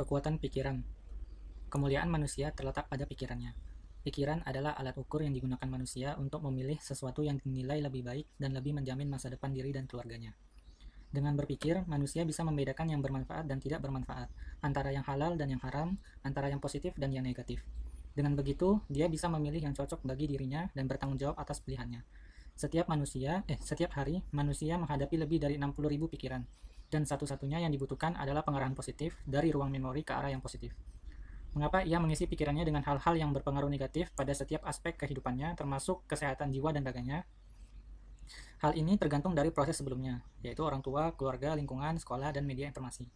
Kekuatan pikiran Kemuliaan manusia terletak pada pikirannya. Pikiran adalah alat ukur yang digunakan manusia untuk memilih sesuatu yang dinilai lebih baik dan lebih menjamin masa depan diri dan keluarganya. Dengan berpikir, manusia bisa membedakan yang bermanfaat dan tidak bermanfaat, antara yang halal dan yang haram, antara yang positif dan yang negatif. Dengan begitu, dia bisa memilih yang cocok bagi dirinya dan bertanggung jawab atas pilihannya. Setiap manusia, eh, setiap hari, manusia menghadapi lebih dari 60.000 pikiran, dan satu-satunya yang dibutuhkan adalah pengarahan positif dari ruang memori ke arah yang positif. Mengapa ia mengisi pikirannya dengan hal-hal yang berpengaruh negatif pada setiap aspek kehidupannya, termasuk kesehatan jiwa dan raganya? Hal ini tergantung dari proses sebelumnya, yaitu orang tua, keluarga, lingkungan, sekolah, dan media informasi.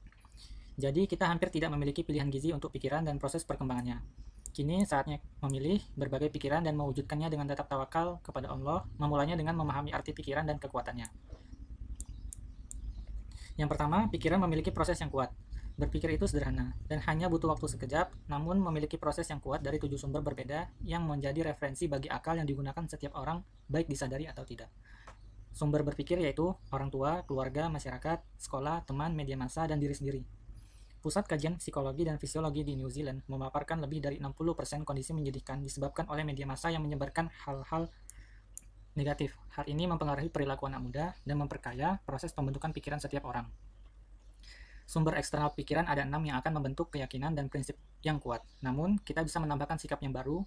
Jadi, kita hampir tidak memiliki pilihan gizi untuk pikiran dan proses perkembangannya. Kini saatnya memilih berbagai pikiran dan mewujudkannya dengan tetap tawakal kepada Allah, memulainya dengan memahami arti pikiran dan kekuatannya. Yang pertama, pikiran memiliki proses yang kuat. Berpikir itu sederhana, dan hanya butuh waktu sekejap, namun memiliki proses yang kuat dari tujuh sumber berbeda yang menjadi referensi bagi akal yang digunakan setiap orang, baik disadari atau tidak. Sumber berpikir yaitu orang tua, keluarga, masyarakat, sekolah, teman, media massa, dan diri sendiri. Pusat Kajian Psikologi dan Fisiologi di New Zealand memaparkan lebih dari 60% kondisi menyedihkan disebabkan oleh media massa yang menyebarkan hal-hal negatif. Hal ini mempengaruhi perilaku anak muda dan memperkaya proses pembentukan pikiran setiap orang. Sumber eksternal pikiran ada enam yang akan membentuk keyakinan dan prinsip yang kuat. Namun, kita bisa menambahkan sikap yang baru,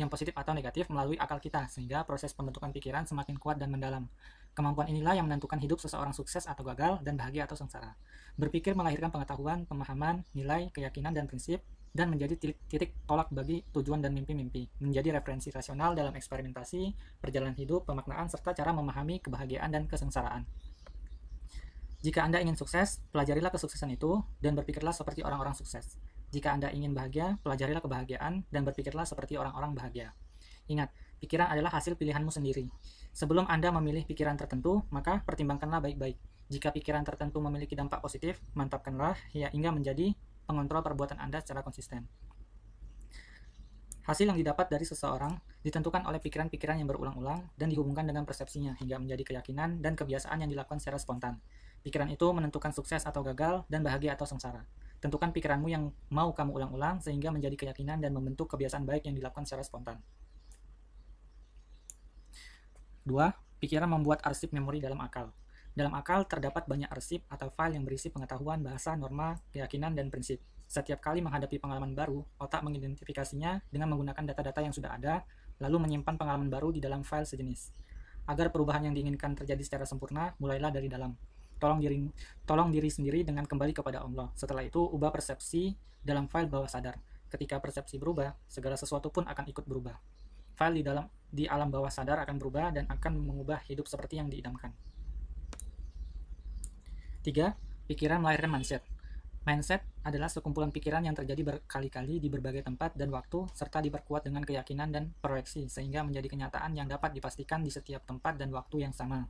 yang positif atau negatif melalui akal kita, sehingga proses pembentukan pikiran semakin kuat dan mendalam. Kemampuan inilah yang menentukan hidup seseorang sukses atau gagal, dan bahagia atau sengsara. Berpikir melahirkan pengetahuan, pemahaman, nilai, keyakinan, dan prinsip, dan menjadi titik tolak bagi tujuan dan mimpi-mimpi, menjadi referensi rasional dalam eksperimentasi, perjalanan hidup, pemaknaan, serta cara memahami kebahagiaan dan kesengsaraan. Jika Anda ingin sukses, pelajarilah kesuksesan itu dan berpikirlah seperti orang-orang sukses. Jika Anda ingin bahagia, pelajarilah kebahagiaan dan berpikirlah seperti orang-orang bahagia. Ingat, pikiran adalah hasil pilihanmu sendiri. Sebelum Anda memilih pikiran tertentu, maka pertimbangkanlah baik-baik. Jika pikiran tertentu memiliki dampak positif, mantapkanlah hingga menjadi pengontrol perbuatan Anda secara konsisten. Hasil yang didapat dari seseorang ditentukan oleh pikiran-pikiran yang berulang-ulang dan dihubungkan dengan persepsinya hingga menjadi keyakinan dan kebiasaan yang dilakukan secara spontan. Pikiran itu menentukan sukses atau gagal dan bahagia atau sengsara. Tentukan pikiranmu yang mau kamu ulang-ulang sehingga menjadi keyakinan dan membentuk kebiasaan baik yang dilakukan secara spontan. 2. Pikiran membuat arsip memori dalam akal. Dalam akal terdapat banyak arsip atau file yang berisi pengetahuan, bahasa, norma, keyakinan, dan prinsip. Setiap kali menghadapi pengalaman baru, otak mengidentifikasinya dengan menggunakan data-data yang sudah ada, lalu menyimpan pengalaman baru di dalam file sejenis. Agar perubahan yang diinginkan terjadi secara sempurna, mulailah dari dalam. Tolong diri, tolong diri sendiri dengan kembali kepada Allah. Setelah itu, ubah persepsi dalam file bawah sadar. Ketika persepsi berubah, segala sesuatu pun akan ikut berubah. File di dalam di alam bawah sadar akan berubah dan akan mengubah hidup seperti yang diidamkan. 3. Pikiran melahirkan mindset. Mindset adalah sekumpulan pikiran yang terjadi berkali-kali di berbagai tempat dan waktu, serta diperkuat dengan keyakinan dan proyeksi, sehingga menjadi kenyataan yang dapat dipastikan di setiap tempat dan waktu yang sama.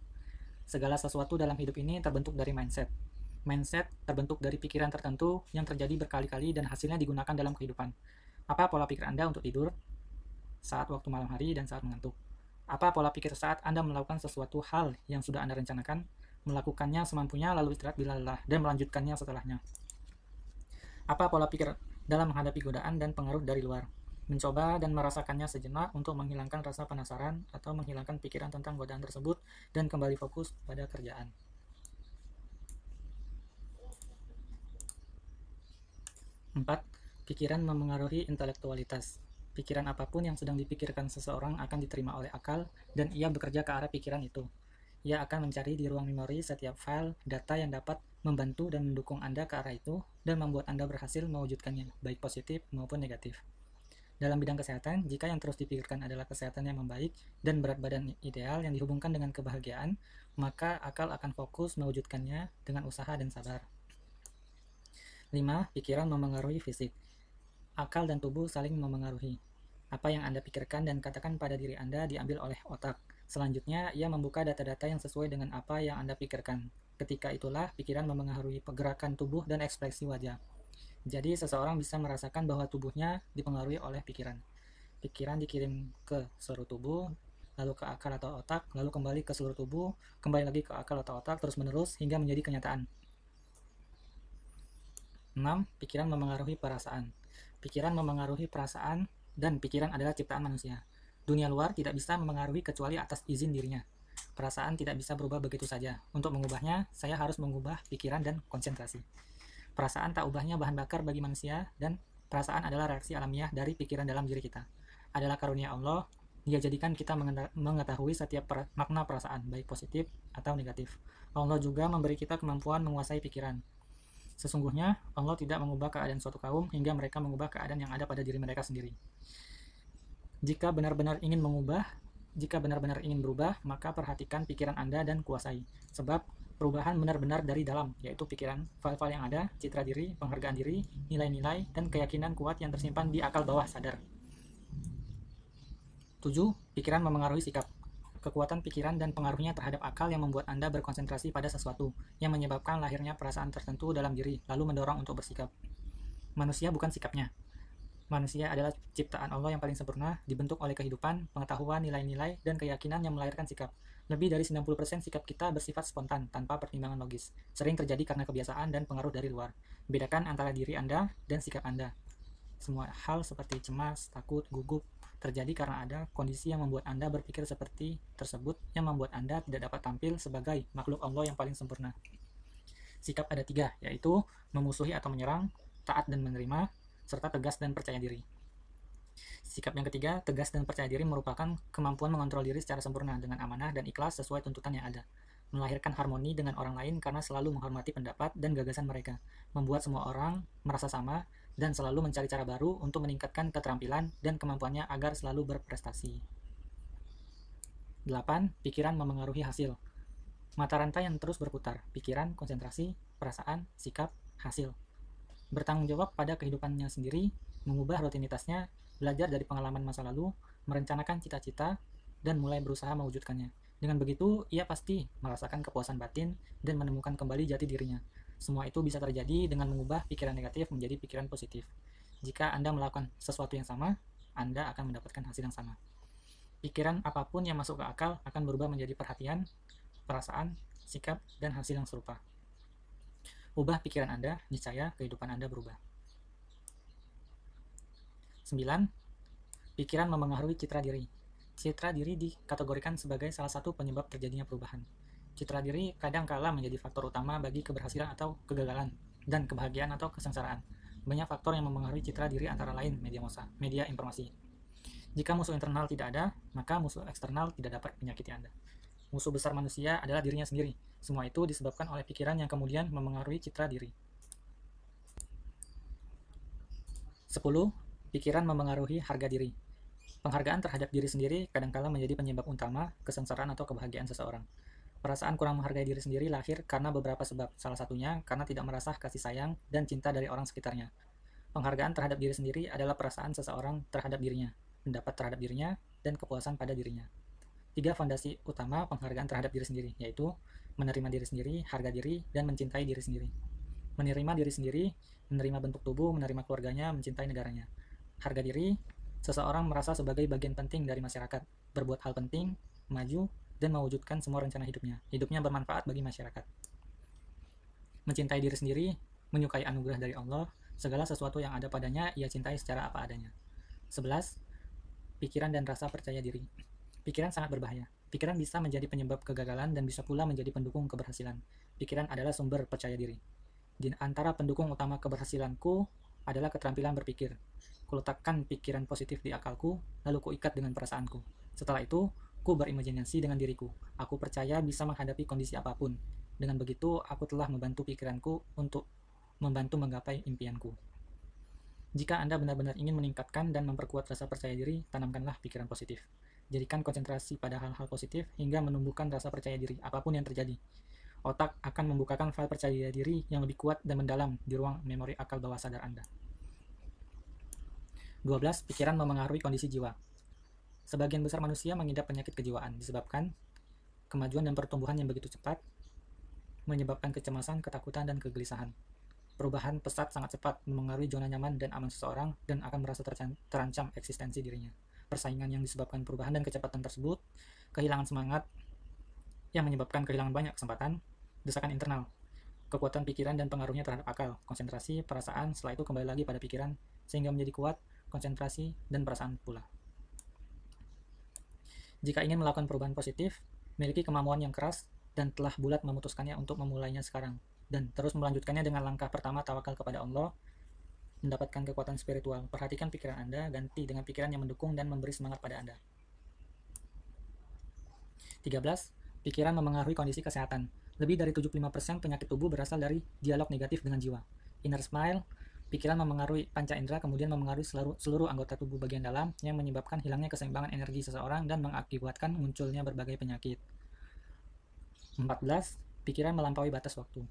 Segala sesuatu dalam hidup ini terbentuk dari mindset. Mindset terbentuk dari pikiran tertentu yang terjadi berkali-kali dan hasilnya digunakan dalam kehidupan. Apa pola pikir Anda untuk tidur, saat waktu malam hari, dan saat mengantuk? Apa pola pikir saat Anda melakukan sesuatu hal yang sudah Anda rencanakan? Melakukannya semampunya lalu istirahat bila lelah dan melanjutkannya setelahnya. Apa pola pikir dalam menghadapi godaan dan pengaruh dari luar? Mencoba dan merasakannya sejenak untuk menghilangkan rasa penasaran atau menghilangkan pikiran tentang godaan tersebut dan kembali fokus pada kerjaan. Empat, pikiran memengaruhi intelektualitas. Pikiran apa pun yang sedang dipikirkan seseorang akan diterima oleh akal dan ia bekerja ke arah pikiran itu. Ia akan mencari di ruang memori setiap file data yang dapat membantu dan mendukung Anda ke arah itu dan membuat Anda berhasil mewujudkannya, baik positif maupun negatif. Dalam bidang kesehatan, jika yang terus dipikirkan adalah kesehatan yang membaik dan berat badan ideal yang dihubungkan dengan kebahagiaan, maka akal akan fokus mewujudkannya dengan usaha dan sabar. 5. Pikiran memengaruhi fisik. Akal dan tubuh saling memengaruhi. Apa yang Anda pikirkan dan katakan pada diri Anda diambil oleh otak. Selanjutnya, ia membuka data-data yang sesuai dengan apa yang Anda pikirkan. Ketika itulah, pikiran memengaruhi pergerakan tubuh dan ekspresi wajah. Jadi, seseorang bisa merasakan bahwa tubuhnya dipengaruhi oleh pikiran. Pikiran dikirim ke seluruh tubuh, lalu ke akal atau otak, lalu kembali ke seluruh tubuh, kembali lagi ke akal atau otak, terus-menerus hingga menjadi kenyataan. 6. Pikiran memengaruhi perasaan. Pikiran memengaruhi perasaan dan pikiran adalah ciptaan manusia. Dunia luar tidak bisa memengaruhi kecuali atas izin dirinya. Perasaan tidak bisa berubah begitu saja. Untuk mengubahnya, saya harus mengubah pikiran dan konsentrasi. Perasaan tak ubahnya bahan bakar bagi manusia dan perasaan adalah reaksi alamiah dari pikiran dalam diri kita. Adalah karunia Allah, dia jadikan kita mengetahui setiap makna perasaan, baik positif atau negatif. Allah juga memberi kita kemampuan menguasai pikiran. Sesungguhnya, Allah tidak mengubah keadaan suatu kaum hingga mereka mengubah keadaan yang ada pada diri mereka sendiri. Jika benar-benar ingin mengubah, jika benar-benar ingin berubah, maka perhatikan pikiran Anda dan kuasai. Sebab perubahan benar-benar dari dalam, yaitu pikiran, file-file yang ada, citra diri, penghargaan diri, nilai-nilai, dan keyakinan kuat yang tersimpan di akal bawah sadar. 7. Pikiran memengaruhi sikap kekuatan pikiran dan pengaruhnya terhadap akal yang membuat Anda berkonsentrasi pada sesuatu, yang menyebabkan lahirnya perasaan tertentu dalam diri, lalu mendorong untuk bersikap. Manusia bukan sikapnya. Manusia adalah ciptaan Allah yang paling sempurna, dibentuk oleh kehidupan, pengetahuan, nilai-nilai, dan keyakinan yang melahirkan sikap. Lebih dari 90% sikap kita bersifat spontan, tanpa pertimbangan logis. Sering terjadi karena kebiasaan dan pengaruh dari luar. Bedakan antara diri Anda dan sikap Anda. Semua hal seperti cemas, takut, gugup, terjadi karena ada kondisi yang membuat Anda berpikir seperti tersebut yang membuat Anda tidak dapat tampil sebagai makhluk Allah yang paling sempurna. Sikap ada tiga, yaitu memusuhi atau menyerang, taat dan menerima, serta tegas dan percaya diri. Sikap yang ketiga, tegas dan percaya diri merupakan kemampuan mengontrol diri secara sempurna dengan amanah dan ikhlas sesuai tuntutan yang ada. Melahirkan harmoni dengan orang lain karena selalu menghormati pendapat dan gagasan mereka. Membuat semua orang merasa sama dan selalu mencari cara baru untuk meningkatkan keterampilan dan kemampuannya agar selalu berprestasi. 8. Pikiran memengaruhi hasil. Mata rantai yang terus berputar, pikiran, konsentrasi, perasaan, sikap, hasil. Bertanggung jawab pada kehidupannya sendiri, mengubah rutinitasnya, belajar dari pengalaman masa lalu, merencanakan cita-cita, dan mulai berusaha mewujudkannya. Dengan begitu, ia pasti merasakan kepuasan batin dan menemukan kembali jati dirinya, semua itu bisa terjadi dengan mengubah pikiran negatif menjadi pikiran positif. Jika Anda melakukan sesuatu yang sama, Anda akan mendapatkan hasil yang sama. Pikiran apa pun yang masuk ke akal akan berubah menjadi perhatian, perasaan, sikap, dan hasil yang serupa. Ubah pikiran Anda, niscaya kehidupan Anda berubah. 9. Pikiran memengaruhi citra diri. Citra diri dikategorikan sebagai salah satu penyebab terjadinya perubahan. Citra diri kadang kala menjadi faktor utama bagi keberhasilan atau kegagalan, dan kebahagiaan atau kesengsaraan. Banyak faktor yang memengaruhi citra diri antara lain media massa, media informasi. Jika musuh internal tidak ada, maka musuh eksternal tidak dapat menyakiti Anda. Musuh besar manusia adalah dirinya sendiri. Semua itu disebabkan oleh pikiran yang kemudian memengaruhi citra diri. 10. Pikiran memengaruhi harga diri. Penghargaan terhadap diri sendiri kadangkala menjadi penyebab utama kesengsaraan atau kebahagiaan seseorang. Perasaan kurang menghargai diri sendiri lahir karena beberapa sebab, salah satunya karena tidak merasa kasih sayang dan cinta dari orang sekitarnya. Penghargaan terhadap diri sendiri adalah perasaan seseorang terhadap dirinya, pendapat terhadap dirinya, dan kepuasan pada dirinya. Tiga fondasi utama penghargaan terhadap diri sendiri, yaitu menerima diri sendiri, harga diri, dan mencintai diri sendiri. Menerima diri sendiri, menerima bentuk tubuh, menerima keluarganya, mencintai negaranya. Harga diri, seseorang merasa sebagai bagian penting dari masyarakat, berbuat hal penting, maju, dan mewujudkan semua rencana hidupnya. Hidupnya bermanfaat bagi masyarakat. Mencintai diri sendiri, menyukai anugerah dari Allah, segala sesuatu yang ada padanya ia cintai secara apa adanya. 11. Pikiran dan rasa percaya diri. Pikiran sangat berbahaya. Pikiran bisa menjadi penyebab kegagalan dan bisa pula menjadi pendukung keberhasilan. Pikiran adalah sumber percaya diri. Di antara pendukung utama keberhasilanku adalah keterampilan berpikir. Kuletakkan pikiran positif di akalku, lalu kuikat dengan perasaanku. Setelah itu, Aku berimajinasi dengan diriku. Aku percaya bisa menghadapi kondisi apa pun. Dengan begitu, aku telah membantu pikiranku untuk membantu menggapai impianku. Jika Anda benar-benar ingin meningkatkan dan memperkuat rasa percaya diri, tanamkanlah pikiran positif. Jadikan konsentrasi pada hal-hal positif hingga menumbuhkan rasa percaya diri apa pun yang terjadi. Otak akan membukakan file percaya diri yang lebih kuat dan mendalam di ruang memori akal bawah sadar Anda. 12. Pikiran memengaruhi kondisi jiwa. Sebagian besar manusia mengidap penyakit kejiwaan disebabkan kemajuan dan pertumbuhan yang begitu cepat menyebabkan kecemasan, ketakutan, dan kegelisahan. Perubahan pesat sangat cepat memengaruhi zona nyaman dan aman seseorang dan akan merasa terancam eksistensi dirinya. Persaingan yang disebabkan perubahan dan kecepatan tersebut, kehilangan semangat yang menyebabkan kehilangan banyak kesempatan, desakan internal, kekuatan pikiran dan pengaruhnya terhadap akal, konsentrasi, perasaan, setelah itu kembali lagi pada pikiran, sehingga menjadi kuat, konsentrasi, dan perasaan pula. Jika ingin melakukan perubahan positif, miliki kemampuan yang keras dan telah bulat memutuskannya untuk memulainya sekarang, dan terus melanjutkannya dengan langkah pertama tawakal kepada Allah, mendapatkan kekuatan spiritual. Perhatikan pikiran Anda, ganti dengan pikiran yang mendukung dan memberi semangat pada Anda. 13. Pikiran memengaruhi kondisi kesehatan. Lebih dari 75% penyakit tubuh berasal dari dialog negatif dengan jiwa. Inner smile, pikiran memengaruhi panca indera kemudian memengaruhi seluruh, seluruh anggota tubuh bagian dalam yang menyebabkan hilangnya keseimbangan energi seseorang dan mengakibatkan munculnya berbagai penyakit. 14. Pikiran melampaui batas waktu.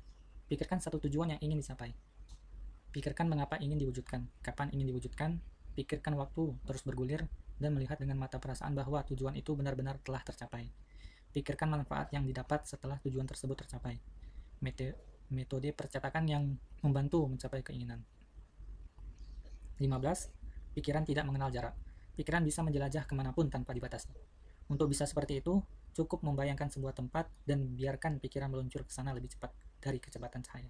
Pikirkan satu tujuan yang ingin dicapai. Pikirkan mengapa ingin diwujudkan, kapan ingin diwujudkan, pikirkan waktu terus bergulir, dan melihat dengan mata perasaan bahwa tujuan itu benar-benar telah tercapai. Pikirkan manfaat yang didapat setelah tujuan tersebut tercapai. Metode percetakan yang membantu mencapai keinginan. 15. Pikiran tidak mengenal jarak. Pikiran bisa menjelajah ke mana pun tanpa dibatasi. Untuk bisa seperti itu, cukup membayangkan sebuah tempat dan biarkan pikiran meluncur ke sana lebih cepat dari kecepatan cahaya.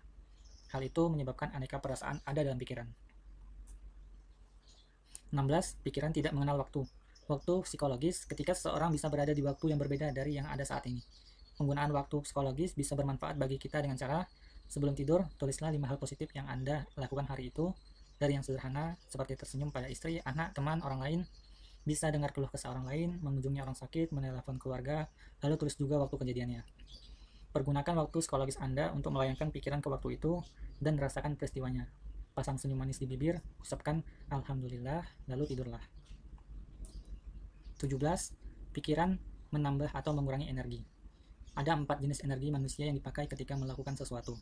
Hal itu menyebabkan aneka perasaan ada dalam pikiran. 16. Pikiran tidak mengenal waktu waktu psikologis ketika seseorang bisa berada di waktu yang berbeda dari yang ada saat ini. Penggunaan waktu psikologis bisa bermanfaat bagi kita dengan cara sebelum tidur, tulislah lima hal positif yang Anda lakukan hari itu, dari yang sederhana seperti tersenyum pada istri, anak, teman, orang lain, bisa dengar keluh kesah orang lain, mengunjungi orang sakit, menelepon keluarga, lalu tulis juga waktu kejadiannya. Pergunakan waktu psikologis Anda untuk melayangkan pikiran ke waktu itu dan rasakan peristiwanya. Pasang senyum manis di bibir, ucapkan Alhamdulillah, lalu tidurlah. 17. Pikiran menambah atau mengurangi energi. Ada empat jenis energi manusia yang dipakai ketika melakukan sesuatu.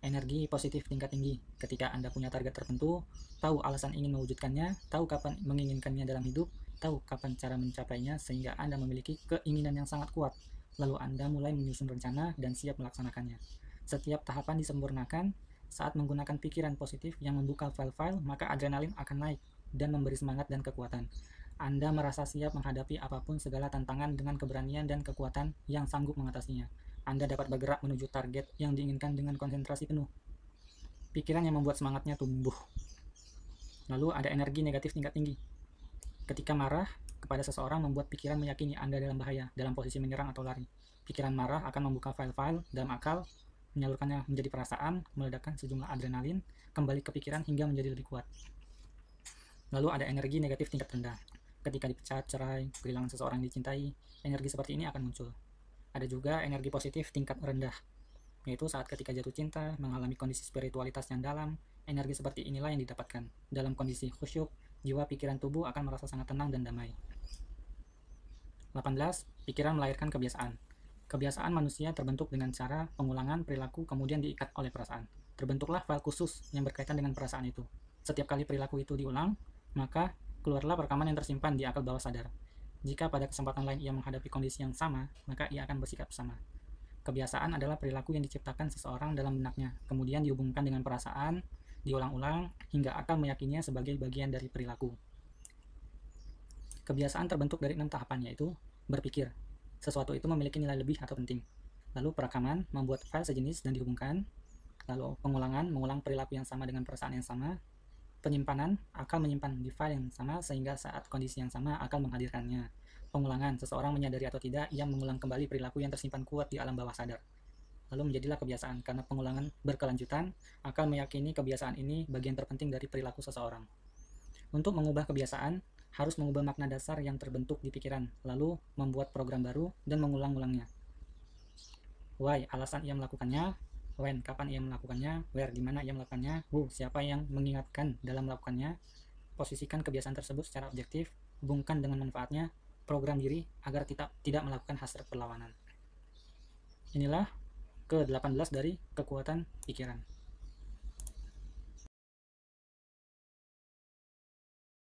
Energi positif tingkat tinggi, ketika Anda punya target tertentu, tahu alasan ingin mewujudkannya, tahu kapan menginginkannya dalam hidup, tahu kapan cara mencapainya sehingga Anda memiliki keinginan yang sangat kuat. Lalu Anda mulai menyusun rencana dan siap melaksanakannya. Setiap tahapan disempurnakan, saat menggunakan pikiran positif yang membuka file-file, maka adrenalin akan naik dan memberi semangat dan kekuatan. Anda merasa siap menghadapi apa pun segala tantangan dengan keberanian dan kekuatan yang sanggup mengatasinya. Anda dapat bergerak menuju target yang diinginkan dengan konsentrasi penuh. Pikiran yang membuat semangatnya tumbuh. Lalu ada energi negatif tingkat tinggi. Ketika marah kepada seseorang membuat pikiran meyakini Anda dalam bahaya, dalam posisi menyerang atau lari. Pikiran marah akan membuka file-file dalam akal, menyalurkannya menjadi perasaan, meledakkan sejumlah adrenalin, kembali ke pikiran hingga menjadi lebih kuat. Lalu ada energi negatif tingkat rendah. Ketika dipecat, cerai, kehilangan seseorang yang dicintai, energi seperti ini akan muncul. Ada juga energi positif tingkat rendah, yaitu saat ketika jatuh cinta, mengalami kondisi spiritualitas yang dalam, energi seperti inilah yang didapatkan. Dalam kondisi khusyuk, jiwa pikiran tubuh akan merasa sangat tenang dan damai. 18. Pikiran melahirkan kebiasaan. Kebiasaan manusia terbentuk dengan cara pengulangan perilaku kemudian diikat oleh perasaan. Terbentuklah file khusus yang berkaitan dengan perasaan itu. Setiap kali perilaku itu diulang, maka keluarlah rekaman yang tersimpan di akal bawah sadar. Jika pada kesempatan lain ia menghadapi kondisi yang sama, maka ia akan bersikap sama. Kebiasaan adalah perilaku yang diciptakan seseorang dalam benaknya, kemudian dihubungkan dengan perasaan, diulang-ulang, hingga akal meyakininya sebagai bagian dari perilaku. Kebiasaan terbentuk dari enam tahapan, yaitu berpikir, sesuatu itu memiliki nilai lebih atau penting. Lalu perekaman, membuat file sejenis dan dihubungkan. Lalu pengulangan, mengulang perilaku yang sama dengan perasaan yang sama penyimpanan akan menyimpan di file yang sama sehingga saat kondisi yang sama akan menghadirkannya. Pengulangan, seseorang menyadari atau tidak, ia mengulang kembali perilaku yang tersimpan kuat di alam bawah sadar. Lalu menjadilah kebiasaan, karena pengulangan berkelanjutan akan meyakini kebiasaan ini bagian terpenting dari perilaku seseorang. Untuk mengubah kebiasaan, harus mengubah makna dasar yang terbentuk di pikiran, lalu membuat program baru dan mengulang-ulangnya. Why, alasan ia melakukannya, when, kapan ia melakukannya, where, di mana ia melakukannya, who, siapa yang mengingatkan dalam melakukannya, posisikan kebiasaan tersebut secara objektif, hubungkan dengan manfaatnya, program diri agar tidak, tidak melakukan hasrat perlawanan. Inilah ke-18 dari kekuatan pikiran.